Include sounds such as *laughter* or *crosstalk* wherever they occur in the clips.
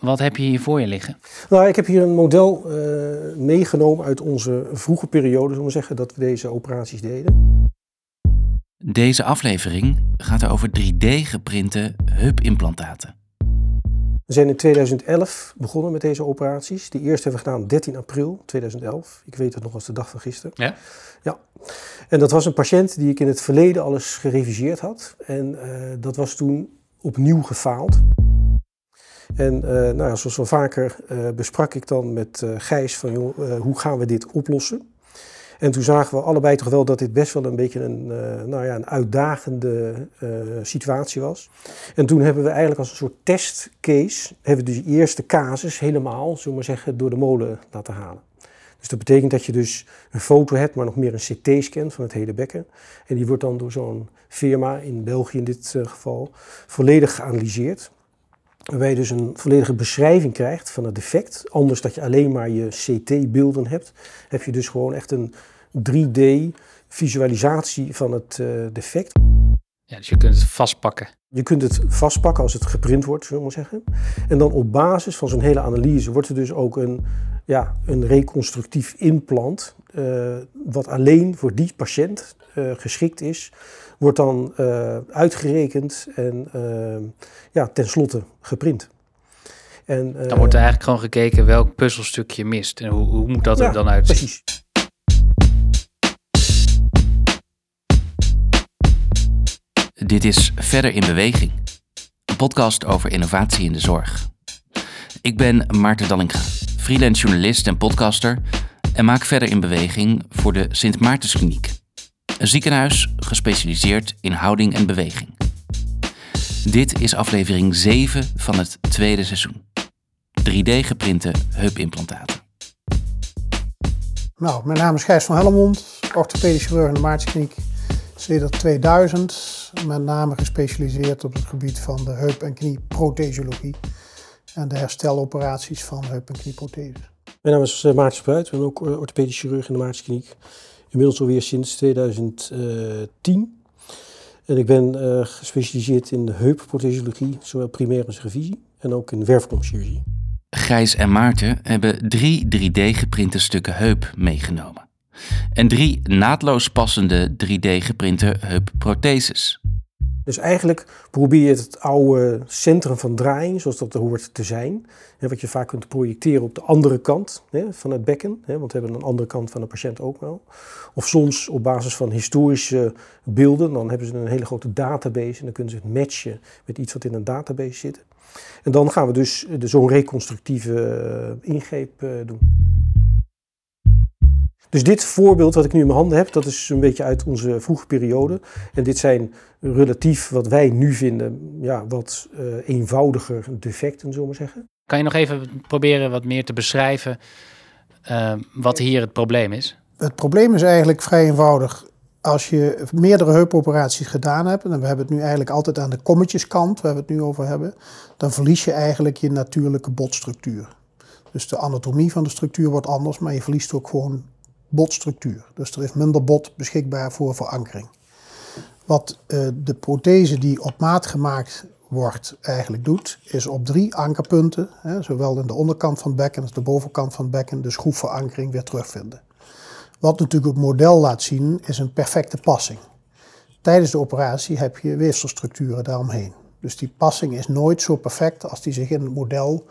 Wat heb je hier voor je liggen? Nou, ik heb hier een model uh, meegenomen uit onze vroege periode, zullen we zeggen, dat we deze operaties deden. Deze aflevering gaat over 3D-geprinte heupimplantaten. We zijn in 2011 begonnen met deze operaties. De eerste hebben we gedaan 13 april 2011. Ik weet het nog als de dag van gisteren. Ja? Ja. En dat was een patiënt die ik in het verleden alles gereviseerd had. En uh, dat was toen opnieuw gefaald. En uh, nou zoals wel vaker uh, besprak ik dan met Gijs van hoe gaan we dit oplossen? En toen zagen we allebei toch wel dat dit best wel een beetje een, nou ja, een uitdagende situatie was. En toen hebben we eigenlijk als een soort testcase, hebben we dus die eerste casus helemaal, zullen we maar zeggen, door de molen laten halen. Dus dat betekent dat je dus een foto hebt, maar nog meer een CT-scan van het hele bekken. En die wordt dan door zo'n firma, in België in dit geval, volledig geanalyseerd. Waarbij je dus een volledige beschrijving krijgt van het defect. Anders dat je alleen maar je CT-beelden hebt, heb je dus gewoon echt een 3D-visualisatie van het uh, defect. Ja, dus je kunt het vastpakken. Je kunt het vastpakken als het geprint wordt, zullen we maar zeggen. En dan op basis van zo'n hele analyse wordt er dus ook een, ja, een reconstructief implant, uh, wat alleen voor die patiënt uh, geschikt is, wordt dan uh, uitgerekend en ja, tenslotte geprint. En, dan wordt er eigenlijk gewoon gekeken welk puzzelstukje mist en hoe, hoe moet dat ja, er dan uitzien. Precies. Dit is Verder in Beweging, een podcast over innovatie in de zorg. Ik ben Maarten Dallinga, freelance journalist en podcaster en maak Verder in Beweging voor de Sint Maartenskliniek, een ziekenhuis gespecialiseerd in houding en beweging. Dit is aflevering 7 van het tweede seizoen. 3D-geprinte heupimplantaten. Nou, mijn naam is Gijs van Hellemond, orthopedisch chirurg in de Maartenskliniek sinds 2000 met name gespecialiseerd op het gebied van de heup- en knieprothesiologie en de hersteloperaties van heup- en knieprotheses. Mijn naam is Maarten Spruit, ik ben ook orthopedisch chirurg in de Maartenskliniek. Inmiddels alweer sinds 2010. En ik ben uh, gespecialiseerd in de heupprothesiologie, zowel primair als revisie, en ook in werfkomchirurgie. Gijs en Maarten hebben drie 3D-geprinte stukken heup meegenomen en drie naadloos passende 3D-geprinte heupprotheses. Dus eigenlijk probeer je het oude centrum van draaiing, zoals dat er hoort te zijn, hè, wat je vaak kunt projecteren op de andere kant hè, van het bekken, hè, want we hebben een andere kant van de patiënt ook wel. Of soms op basis van historische beelden, dan hebben ze een hele grote database en dan kunnen ze het matchen met iets wat in een database zit. En dan gaan we dus zo'n reconstructieve ingreep doen. Dus dit voorbeeld wat ik nu in mijn handen heb, dat is een beetje uit onze vroege periode. En dit zijn relatief wat wij nu vinden, ja, wat uh, eenvoudiger defecten, zullen we maar zeggen. Kan je nog even proberen wat meer te beschrijven uh, wat hier het probleem is? Het probleem is eigenlijk vrij eenvoudig. Als je meerdere heupoperaties gedaan hebt, en we hebben het nu eigenlijk altijd aan de kommetjeskant, waar we het nu over hebben, dan verlies je eigenlijk je natuurlijke botstructuur. Dus de anatomie van de structuur wordt anders, maar je verliest ook gewoon botstructuur. Dus er is minder bot beschikbaar voor verankering. Wat uh, de prothese die op maat gemaakt wordt eigenlijk doet, is op drie ankerpunten, hè, zowel in de onderkant van het bekken als de bovenkant van het bekken, de schroefverankering weer terugvinden. Wat natuurlijk het model laat zien, is een perfecte passing. Tijdens de operatie heb je weefselstructuren daaromheen. Dus die passing is nooit zo perfect als die zich in het model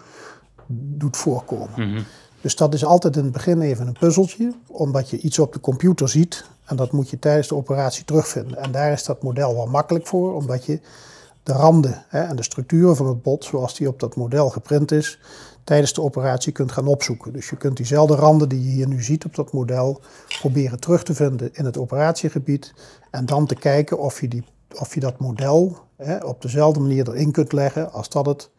doet voorkomen. -hmm. Dus dat is altijd in het begin even een puzzeltje, omdat je iets op de computer ziet en dat moet je tijdens de operatie terugvinden. En daar is dat model wel makkelijk voor, omdat je de randen hè, en de structuren van het bot, zoals die op dat model geprint is, tijdens de operatie kunt gaan opzoeken. Dus je kunt diezelfde randen die je hier nu ziet op dat model proberen terug te vinden in het operatiegebied en dan te kijken of je, die, of je dat model hè, op dezelfde manier erin kunt leggen als dat het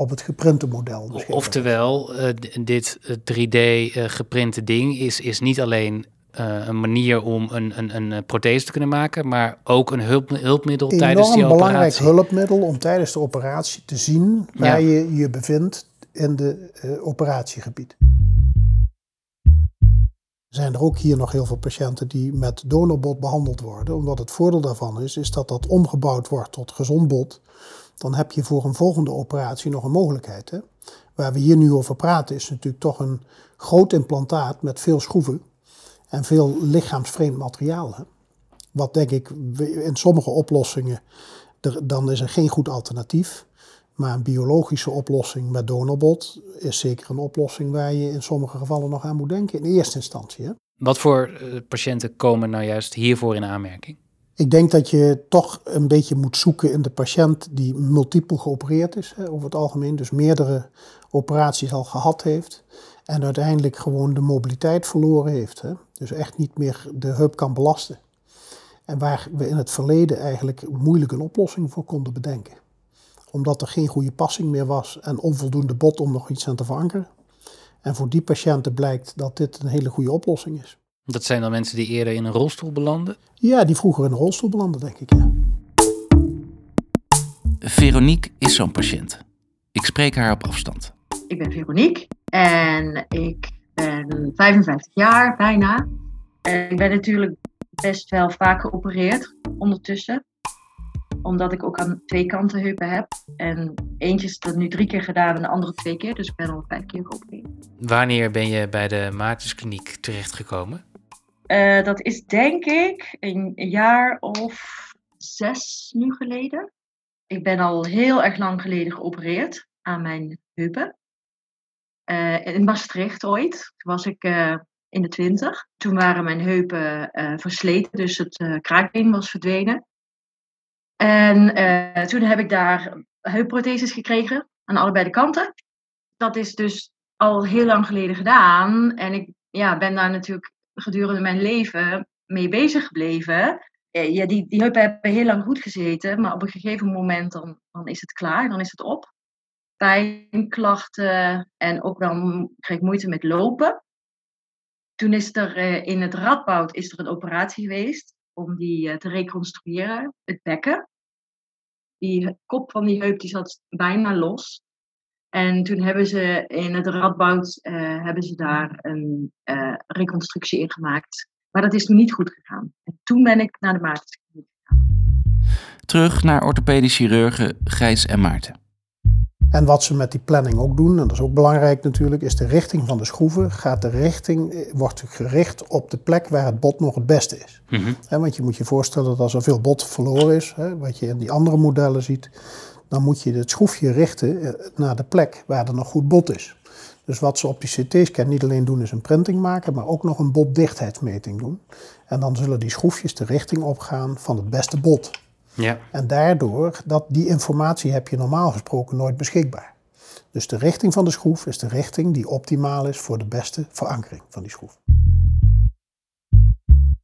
op het geprinte model. Oftewel, uh, dit 3D uh, geprinte ding is, is niet alleen uh, een manier om een, een, een prothese te kunnen maken, maar ook een hulp, hulpmiddel Enorm tijdens die operatie. Een belangrijk hulpmiddel om tijdens de operatie te zien waar ja. je je bevindt in de operatiegebied. Zijn er ook hier nog heel veel patiënten die met donorbot behandeld worden, omdat het voordeel daarvan is, is dat dat omgebouwd wordt tot gezond bot dan heb je voor een volgende operatie nog een mogelijkheid. Hè? waar we hier nu over praten is natuurlijk toch een groot implantaat met veel schroeven en veel lichaamsvreemd materiaal. Hè? Wat denk ik in sommige oplossingen, er, dan is er geen goed alternatief. Maar een biologische oplossing met donorbot is zeker een oplossing waar je in sommige gevallen nog aan moet denken in eerste instantie. Hè? Wat voor eh, patiënten komen nou juist hiervoor in aanmerking? Ik denk dat je toch een beetje moet zoeken in de patiënt die multiple geopereerd is, hè, over het algemeen, dus meerdere operaties al gehad heeft en uiteindelijk gewoon de mobiliteit verloren heeft. Hè. Dus echt niet meer de heup kan belasten. En waar we in het verleden eigenlijk moeilijk een oplossing voor konden bedenken. Omdat er geen goede passing meer was en onvoldoende bot om nog iets aan te verankeren. En voor die patiënten blijkt dat dit een hele goede oplossing is. Dat zijn dan mensen die eerder in een rolstoel belanden? Ja, die vroeger in een rolstoel belanden, denk ik. Ja. Veronique is zo'n patiënt. Ik spreek haar op afstand. Ik ben Veronique en ik ben 55 jaar bijna. En ik ben natuurlijk best wel vaak geopereerd ondertussen. Omdat ik ook aan twee kanten heupen heb. En eentje is er nu drie keer gedaan en de andere twee keer. Dus ik ben al vijf keer geopereerd. Wanneer ben je bij de Maartenskliniek terechtgekomen? Uh, dat is denk ik een jaar of zes nu geleden. Ik ben al heel erg lang geleden geopereerd aan mijn heupen. Uh, in Maastricht ooit. Toen was ik uh, in de twintig. Toen waren mijn heupen versleten, dus het kraakbeen was verdwenen. En toen heb ik daar heupprotheses gekregen aan allebei de kanten. Dat is dus al heel lang geleden gedaan. En ik ja, ben daar natuurlijk gedurende mijn leven mee bezig gebleven. Eh, ja, die, die heupen hebben heel lang goed gezeten, maar op een gegeven moment dan, dan is het klaar, dan is het op. Pijnklachten en ook wel kreeg ik moeite met lopen. Toen is er eh, in het Radboud is er een operatie geweest om die eh, te reconstrueren, het bekken. Die kop van die heup die zat bijna los. En toen hebben ze in het Radboud uh, hebben ze daar een uh, reconstructie in gemaakt. Maar dat is toen niet goed gegaan. En toen ben ik naar de Maartenskliniek gegaan. Terug naar orthopedisch chirurgen Gijs en Maarten. En wat ze met die planning ook doen, en dat is ook belangrijk natuurlijk, is de richting van de schroeven. Gaat de richting, eh, wordt gericht op de plek waar het bot nog het beste is. Mm want je moet je voorstellen dat als er veel bot verloren is, wat je in die andere modellen ziet, dan moet je het schroefje richten eh, naar de plek waar er nog goed bot is. Dus wat ze op die CT-scan niet alleen doen is een printing maken, maar ook nog een botdichtheidsmeting doen. En dan zullen die schroefjes de richting opgaan van het beste bot. Ja. En daardoor, dat, die informatie heb je normaal gesproken nooit beschikbaar. Dus de richting van de schroef is de richting die optimaal is voor de beste verankering van die schroef.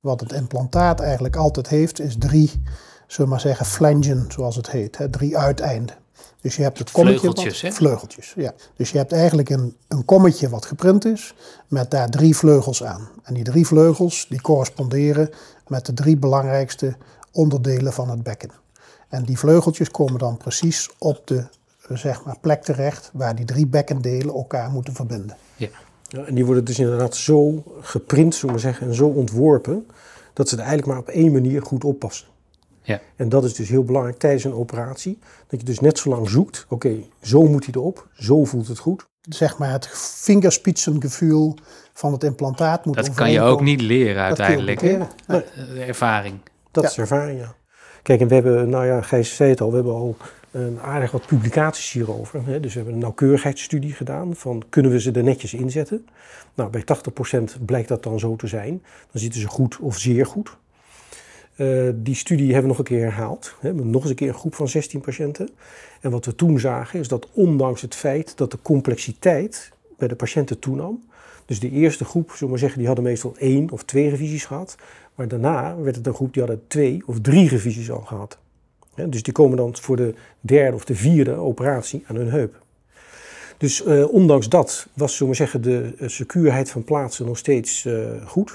Wat het implantaat eigenlijk altijd heeft, is drie zullen we maar zeggen, flangen, zoals het heet. Hè, drie uiteinden. Dus je hebt het kommetje. Vleugeltjes, wat, Vleugeltjes, ja. Dus je hebt eigenlijk een, een kommetje wat geprint is, met daar drie vleugels aan. En die drie vleugels die corresponderen met de drie belangrijkste onderdelen van het bekken. En die vleugeltjes komen dan precies op de zeg maar, plek terecht waar die drie bekkendelen elkaar moeten verbinden. Ja. ja en die worden dus inderdaad zo geprint, zullen we zeggen, en zo ontworpen, dat ze er eigenlijk maar op één manier goed oppassen. Ja. En dat is dus heel belangrijk tijdens een operatie. Dat je dus net zo lang zoekt. Oké, zo moet hij erop. Zo voelt het goed. Zeg maar het vingerspitsengevoel van het implantaat moet Dat kan je ook niet leren uiteindelijk. Nee. Ervaring. Dat is ervaring, ja. Kijk, en we hebben, nou ja, Gijs zei het al, we hebben al een aardig wat publicaties hierover. Hè. Dus we hebben een nauwkeurigheidsstudie gedaan van kunnen we ze er netjes inzetten. Nou, bij 80% blijkt dat dan zo te zijn. Dan zitten ze goed of zeer goed. Uh, die studie hebben we nog een keer herhaald. Nog eens een keer een groep van 16 patiënten. En wat we toen zagen is dat ondanks het feit dat de complexiteit bij de patiënten toenam. Dus de eerste groep, zullen we zeggen, die hadden meestal één of twee revisies gehad. Maar daarna werd het een groep die hadden twee of drie revisies al gehad. dus die komen dan voor de derde of de vierde operatie aan hun heup. Dus uh, ondanks dat was, zullen we zeggen, de uh, secuurheid van plaatsen nog steeds goed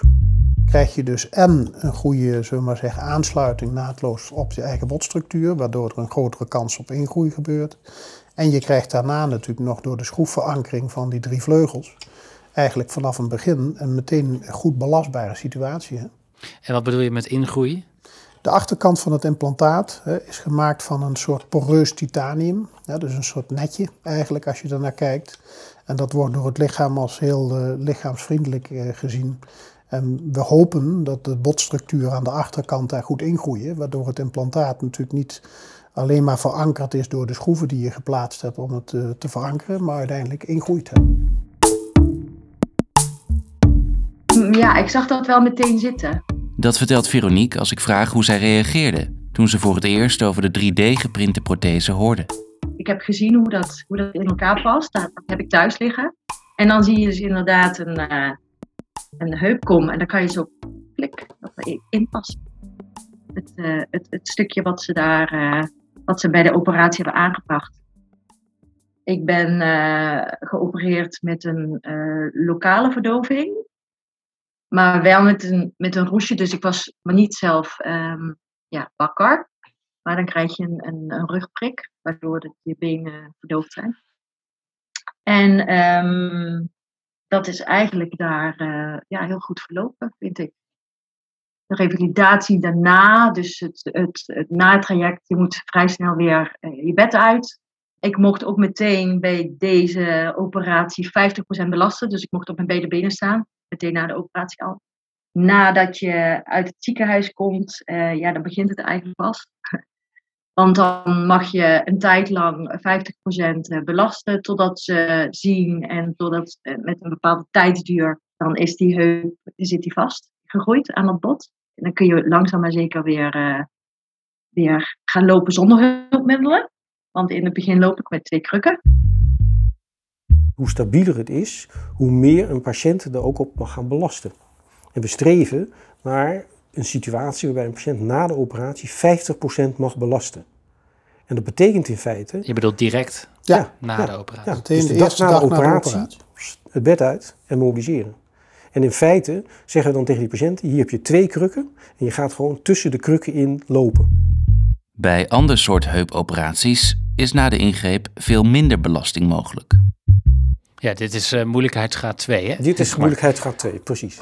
krijg je dus en een goede zullen we maar zeggen, aansluiting naadloos op je eigen botstructuur, waardoor er een grotere kans op ingroei gebeurt. En je krijgt daarna natuurlijk nog door de schroefverankering van die drie vleugels, eigenlijk vanaf een begin een meteen goed belastbare situatie. Hè? En wat bedoel je met ingroei? De achterkant van het implantaat hè, is gemaakt van een soort poreus titanium. Dus een soort netje eigenlijk als je ernaar kijkt. En dat wordt door het lichaam als heel uh, lichaamsvriendelijk uh, gezien. En we hopen dat de botstructuur aan de achterkant daar goed ingroeien, waardoor het implantaat natuurlijk niet alleen maar verankerd is door de schroeven die je geplaatst hebt om het uh, te verankeren, maar uiteindelijk ingroeit. Ja, ik zag dat wel meteen zitten. Dat vertelt Veronique als ik vraag hoe zij reageerde toen ze voor het eerst over de 3D-geprinte prothese hoorde. Ik heb gezien hoe dat, hoe dat in elkaar past. Dat heb ik thuis liggen. En dan zie je dus inderdaad een, uh, een heupkom en dan kan je zo klik passen. Het, uh, het, het, stukje wat ze daar uh, wat ze bij de operatie hebben aangebracht. Ik ben geopereerd met een lokale verdoving maar wel met een, met een roesje. Dus ik was maar niet zelf um, ja, wakker. Maar dan krijg je een, een, rugprik, waardoor dat je benen verdoofd zijn. En um, dat is eigenlijk daar uh, ja, heel goed verlopen, vind ik. De revalidatie daarna, dus het, het, het na-traject, je moet vrij snel weer uh, je bed uit. Ik mocht ook meteen bij deze operatie 50% belasten, dus ik mocht op mijn beide benen staan meteen na de operatie al. Nadat je uit het ziekenhuis komt, uh, ja, dan begint het eigenlijk pas. *laughs* Want dan mag je een tijd lang 50% eh, belasten totdat ze zien en totdat eh, met een bepaalde tijdsduur, dan is die heup, zit die vast gegroeid aan het bot. En dan kun je langzaam maar zeker weer, weer gaan lopen zonder hulpmiddelen. Want in het begin loop ik met twee krukken hoe stabieler het is, hoe meer een patiënt er ook op mag gaan belasten. En we streven naar een situatie waarbij een patiënt na de operatie 50% mag belasten. En dat betekent in feite. Je bedoelt direct ja, na de operatie. Ja, dus de, de dag na de, operatie, na de operatie, het bed uit en mobiliseren. En in feite zeggen we dan tegen die patiënt: hier heb je twee krukken en je gaat gewoon tussen de krukken in lopen. Bij ander soort heupoperaties is na de ingreep veel minder belasting mogelijk. Ja, dit is uh, moeilijkheidsgraad 2, hè? Dit is moeilijkheidsgraad 2, precies.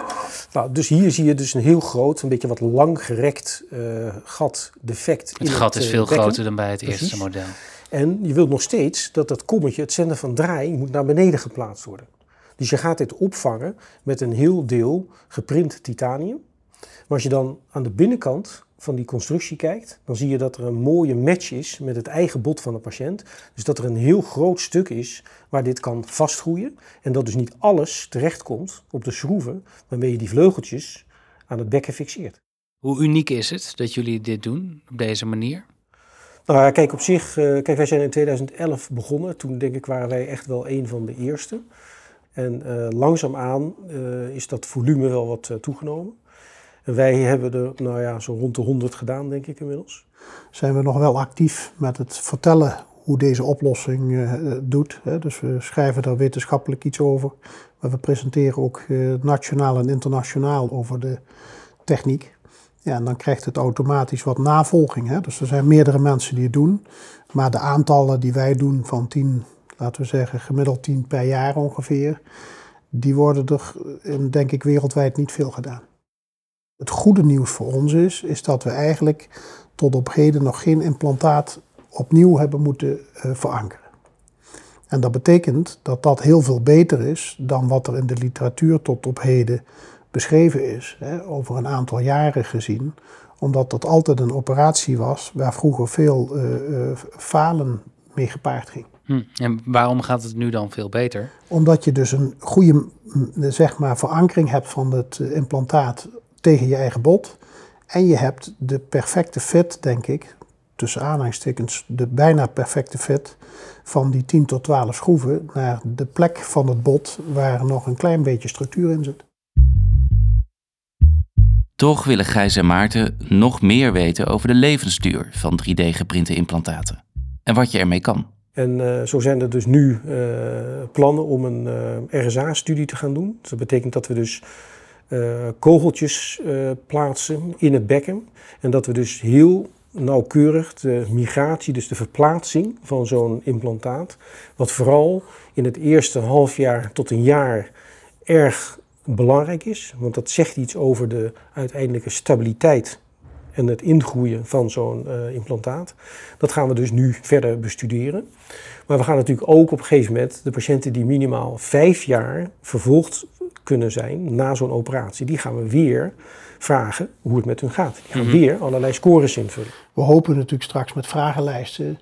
Nou, dus hier zie je dus een heel groot, een beetje wat lang gerekt uh, gat defect. Het gat is uh, veel groter dan bij het precies. eerste model. En je wilt nog steeds dat dat kommetje, het zender van draaiing, moet naar beneden geplaatst worden. Dus je gaat dit opvangen met een heel deel geprint titanium. Maar als je dan aan de binnenkant van die constructie kijkt, dan zie je dat er een mooie match is met het eigen bot van de patiënt. Dus dat er een heel groot stuk is waar dit kan vastgroeien. En dat dus niet alles terechtkomt op de schroeven waarmee je die vleugeltjes aan het bekken fixeert. Hoe uniek is het dat jullie dit doen op deze manier? Nou, kijk, op zich, uh, kijk, wij zijn in 2011 begonnen. Toen denk ik waren wij echt wel een van de eerste. En uh, langzaamaan uh, is dat volume wel wat toegenomen wij hebben er nou ja, zo rond de 100 gedaan, denk ik inmiddels. Zijn we nog wel actief met het vertellen hoe deze oplossing uh, doet. Hè? Dus we schrijven daar wetenschappelijk iets over. Maar we presenteren ook uh, nationaal en internationaal over de techniek. Ja, en dan krijgt het automatisch wat navolging. Hè? Dus er zijn meerdere mensen die het doen. Maar de aantallen die wij doen van 10, laten we zeggen gemiddeld 10 per jaar ongeveer, die worden er denk ik wereldwijd niet veel gedaan. Het goede nieuws voor ons is, is dat we eigenlijk tot op heden nog geen implantaat opnieuw hebben moeten uh, verankeren. En dat betekent dat dat heel veel beter is dan wat er in de literatuur tot op heden beschreven is, hè, over een aantal jaren gezien, omdat dat altijd een operatie was waar vroeger veel uh, uh, falen mee gepaard ging. Hm. En waarom gaat het nu dan veel beter? Omdat je dus een goede zeg maar, verankering hebt van het implantaat tegen je eigen bot. En je hebt de perfecte fit, denk ik, tussen aanhalingstekens, de bijna perfecte fit van die 10 tot 12 schroeven naar de plek van het bot waar nog een klein beetje structuur in zit. Toch willen Gijs en Maarten nog meer weten over de levensduur van 3D-geprinte implantaten en wat je ermee kan. En uh, zo zijn er dus nu uh, plannen om een uh, RSA-studie te gaan doen. Dat betekent dat we dus uh, kogeltjes uh, plaatsen in het bekken. En dat we dus heel nauwkeurig de migratie, dus de verplaatsing van zo'n implantaat, wat vooral in het eerste half jaar tot een jaar erg belangrijk is, want dat zegt iets over de uiteindelijke stabiliteit en het ingroeien van zo'n uh, implantaat. Dat gaan we dus nu verder bestuderen. Maar we gaan natuurlijk ook op een gegeven moment de patiënten die minimaal vijf jaar vervolgd kunnen zijn na zo'n operatie, die gaan we weer vragen hoe het met hun gaat. Die gaan mhm. weer allerlei scores invullen. We hopen natuurlijk straks met vragenlijsten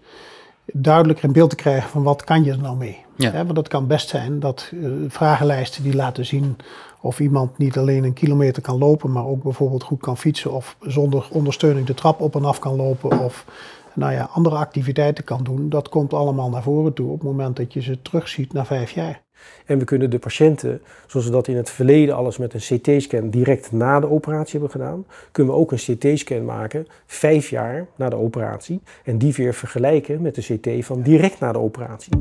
duidelijker in beeld te krijgen van wat kan je er nou mee. Ja. want dat kan best zijn dat uh, vragenlijsten die laten zien of iemand niet alleen een kilometer kan lopen, maar ook bijvoorbeeld goed kan fietsen of zonder ondersteuning de trap op en af kan lopen of nou ja, andere activiteiten kan doen. Dat komt allemaal naar voren toe op het moment dat je ze terugziet na vijf jaar. En we kunnen de patiënten, zoals we dat in het verleden alles met een CT-scan direct na de operatie hebben gedaan, kunnen we ook een CT-scan maken vijf jaar na de operatie en die weer vergelijken met de CT van direct na de operatie.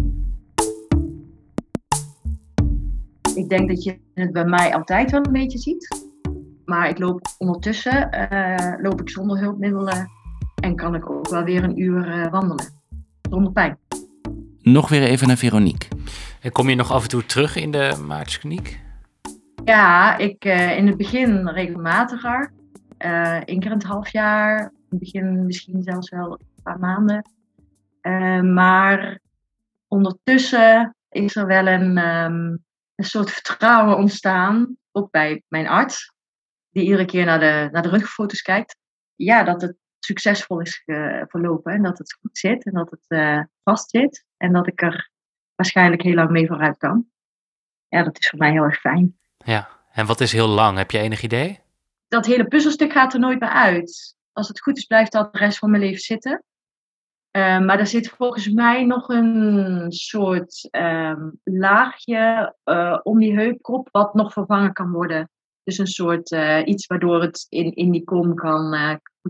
Ik denk dat je het bij mij altijd wel een beetje ziet. Maar ik loop ondertussen uh, loop ik zonder hulpmiddelen en kan ik ook wel weer een uur uh, wandelen. Zonder pijn. Nog weer even naar Veronique. En kom je nog af en toe terug in de Maartenskliniek? Ja, ik uh, in het begin regelmatiger. Uh, één keer in het half jaar. In het begin misschien zelfs wel een paar maanden. Uh, maar ondertussen is er wel een, um, een soort vertrouwen ontstaan. Ook bij mijn arts. Die iedere keer naar de, naar de röntgenfoto's kijkt. Ja, dat het succesvol is verlopen. En dat het goed zit. En dat het vast zit. En dat ik er waarschijnlijk heel lang mee vooruit kan. Ja, dat is voor mij heel erg fijn. Ja, en wat is heel lang? Heb je enig idee? Dat hele puzzelstuk gaat er nooit meer uit. Als het goed is, blijft dat de rest van mijn leven zitten. Uh, maar er zit volgens mij nog een soort uh, laagje uh, om die heupkrop wat nog vervangen kan worden. Dus een soort eh, iets waardoor het in, in die kom kan,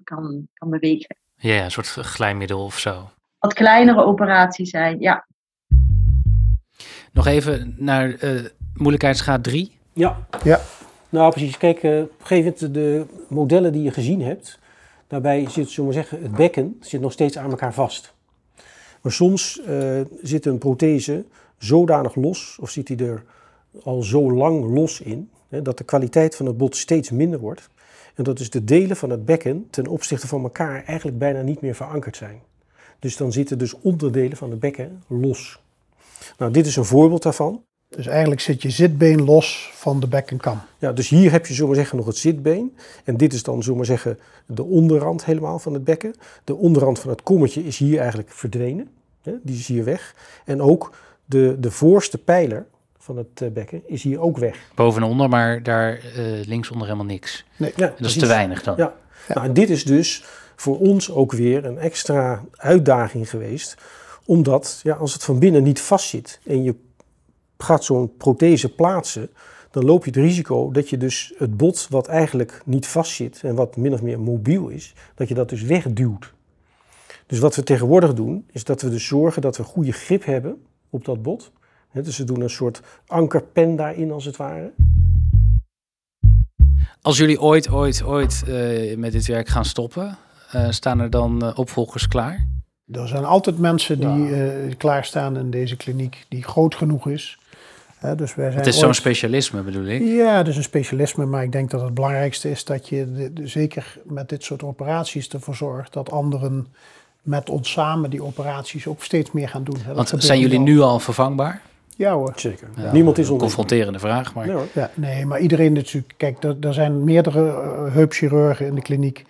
kan, kan bewegen. Ja, een soort glijmiddel of zo. Wat kleinere operaties zijn, ja. Nog even naar uh, moeilijkheidsgraad 3. Ja. ja. Nou, precies. Kijk, uh, op een gegeven moment de modellen die je gezien hebt, daarbij zit, zullen we zeggen, het bekken zit nog steeds aan elkaar vast. Maar soms uh, zit een prothese zodanig los, of zit hij er al zo lang los in, hè, dat de kwaliteit van het bot steeds minder wordt. En dat dus de delen van het bekken ten opzichte van elkaar eigenlijk bijna niet meer verankerd zijn. Dus dan zitten dus onderdelen van het bekken los. Nou, dit is een voorbeeld daarvan. Dus eigenlijk zit je zitbeen los van de bekkenkam. Ja, dus hier heb je zomaar zeggen nog het zitbeen. En dit is dan zomaar zeggen de onderrand helemaal van het bekken. De onderrand van het kommetje is hier eigenlijk verdwenen. Hè? Die is hier weg. En ook de, de voorste pijler van het eh, bekken is hier ook weg. Boven en onder, maar daar uh, linksonder helemaal niks. Nee, ja, dat is te weinig dan. Ja. ja. Nou, en dit is dus voor ons ook weer een extra uitdaging geweest omdat ja, als het van binnen niet vastzit en je gaat zo'n prothese plaatsen, dan loop je het risico dat je dus het bot wat eigenlijk niet vastzit en wat min of meer mobiel is, dat je dat dus wegduwt. Dus wat we tegenwoordig doen, is dat we dus zorgen dat we goede grip hebben op dat bot. dus we doen een soort ankerpen daarin als het ware. Als jullie ooit, ooit, ooit uh, met dit werk gaan stoppen, uh, staan er dan uh, opvolgers klaar? Er zijn altijd mensen die ja. uh, klaarstaan in deze kliniek die groot genoeg is. dus wij zijn het is zo'n specialisme bedoel ik? Ja, het is een specialisme, maar ik denk dat het belangrijkste is dat je zeker met dit soort operaties ervoor zorgt dat anderen met ons samen die operaties ook steeds meer gaan doen. Want zijn jullie nu al vervangbaar? Ja hoor. Zeker. Niemand is Een confronterende vraag, maar... Nee, ja, nee, maar iedereen natuurlijk... Kijk, er, er zijn meerdere uh, heupchirurgen in de kliniek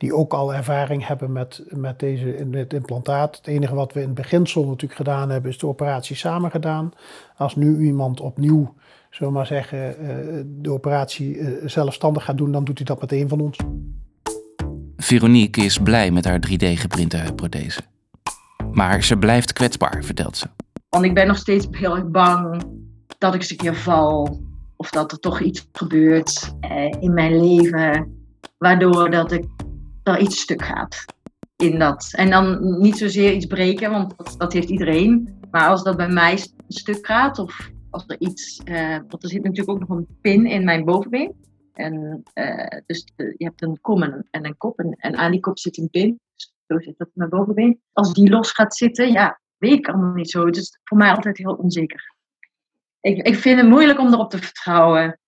die ook al ervaring hebben met, met, deze, met implantaat. Het enige wat we in het beginsel natuurlijk gedaan hebben, is de operatie samen gedaan. Als nu iemand opnieuw, zullen maar zeggen, eh, de operatie eh, zelfstandig gaat doen, dan doet hij dat met een van ons. Veronique is blij met haar 3D-geprinte huidprothese. Maar ze blijft kwetsbaar, vertelt ze. Want ik ben nog steeds heel erg bang dat ik eens een keer val. Of dat er toch iets gebeurt eh, in mijn leven. Waardoor dat ik er iets stuk gaat. In dat. En dan niet zozeer iets breken, want dat, dat heeft iedereen. Maar als dat bij mij stuk gaat, of als er iets. Uh, want er zit natuurlijk ook nog een pin in mijn bovenbeen. En uh, dus je hebt een kom en, een kop. En, aan die kop zit een pin. Zo zit dat in mijn bovenbeen. Als die los gaat zitten, ja, weet ik allemaal niet zo. Het is voor mij altijd heel onzeker. Ik, ik vind het moeilijk om erop te vertrouwen.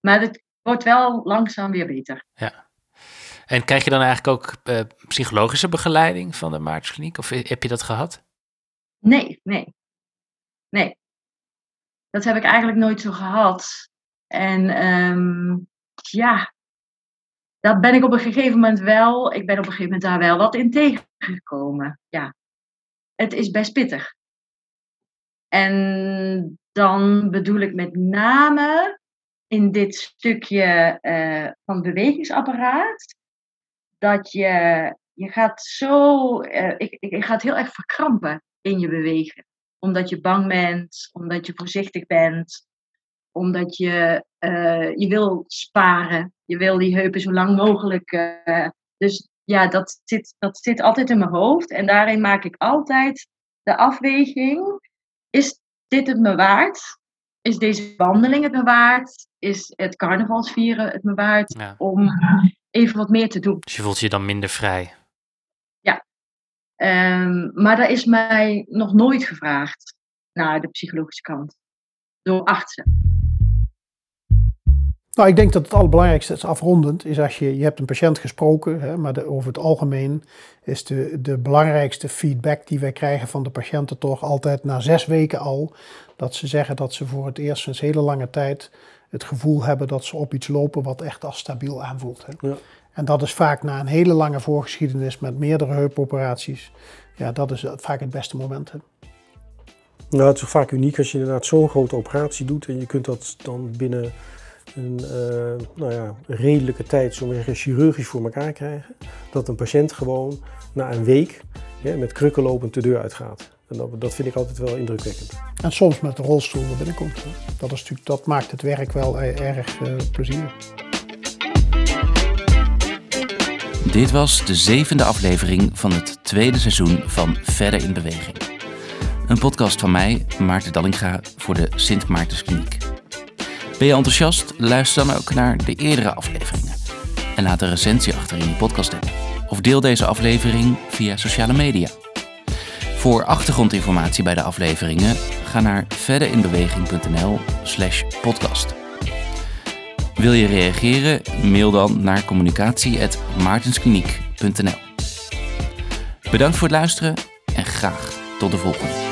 Maar het wordt wel langzaam weer beter. Ja. En krijg je dan eigenlijk ook uh, psychologische begeleiding van de Maartenskliniek? Of heb je dat gehad? Nee, nee. Nee. Dat heb ik eigenlijk nooit zo gehad. En um, ja, dat ben ik op een gegeven moment wel, ik ben op een gegeven moment daar wel wat in tegengekomen. Ja, het is best pittig. En dan bedoel ik met name in dit stukje uh, van bewegingsapparaat, dat je, je gaat zo, uh, ik, ik, gaat heel erg verkrampen in je bewegen. Omdat je bang bent, omdat je voorzichtig bent, omdat je, uh, je wil sparen. Je wil die heupen zo lang mogelijk. Uh, dus ja, dat zit, dat zit altijd in mijn hoofd. En daarin maak ik altijd de afweging. Is dit het me waard? Is deze wandeling het me waard? Is het carnavalsvieren het me waard ja. om even wat meer te doen? Dus je voelt je dan minder vrij? Ja. Um, maar daar is mij nog nooit gevraagd naar de psychologische kant. Door artsen. Nou, ik denk dat het allerbelangrijkste is afrondend, is als je, je hebt een patiënt gesproken, hè, maar de, over het algemeen is de, de belangrijkste feedback die wij krijgen van de patiënten toch altijd na zes weken al, dat ze zeggen dat ze voor het eerst sinds hele lange tijd het gevoel hebben dat ze op iets lopen wat echt als stabiel aanvoelt. Hè. Ja. En dat is vaak na een hele lange voorgeschiedenis met meerdere heupoperaties, ja, dat is vaak het beste moment. Hè. Nou, het is vaak uniek als je inderdaad zo'n grote operatie doet en je kunt dat dan binnen een uh, nou ja, redelijke tijd, zo zeggen, chirurgisch voor elkaar krijgen. Dat een patiënt gewoon na een week ja, met krukken lopend de deur uitgaat. En dat, dat, vind ik altijd wel indrukwekkend. En soms met de rolstoel naar binnenkomt. Dat, is natuurlijk, dat maakt het werk wel erg uh, plezierig. Dit was de zevende aflevering van het tweede seizoen van Verder in Beweging. Een podcast van mij, Maarten Dallinga, voor de Sint Maartenskliniek. Ben je enthousiast? Luister dan ook naar de eerdere afleveringen. En laat een recensie achter in je podcast app. Of deel deze aflevering via sociale media. Voor achtergrondinformatie bij de afleveringen ga naar verderinbeweging.nl slash podcast. Wil je reageren? Mail dan naar communicatie.maartenskliniek.nl Bedankt voor het luisteren en graag tot de volgende.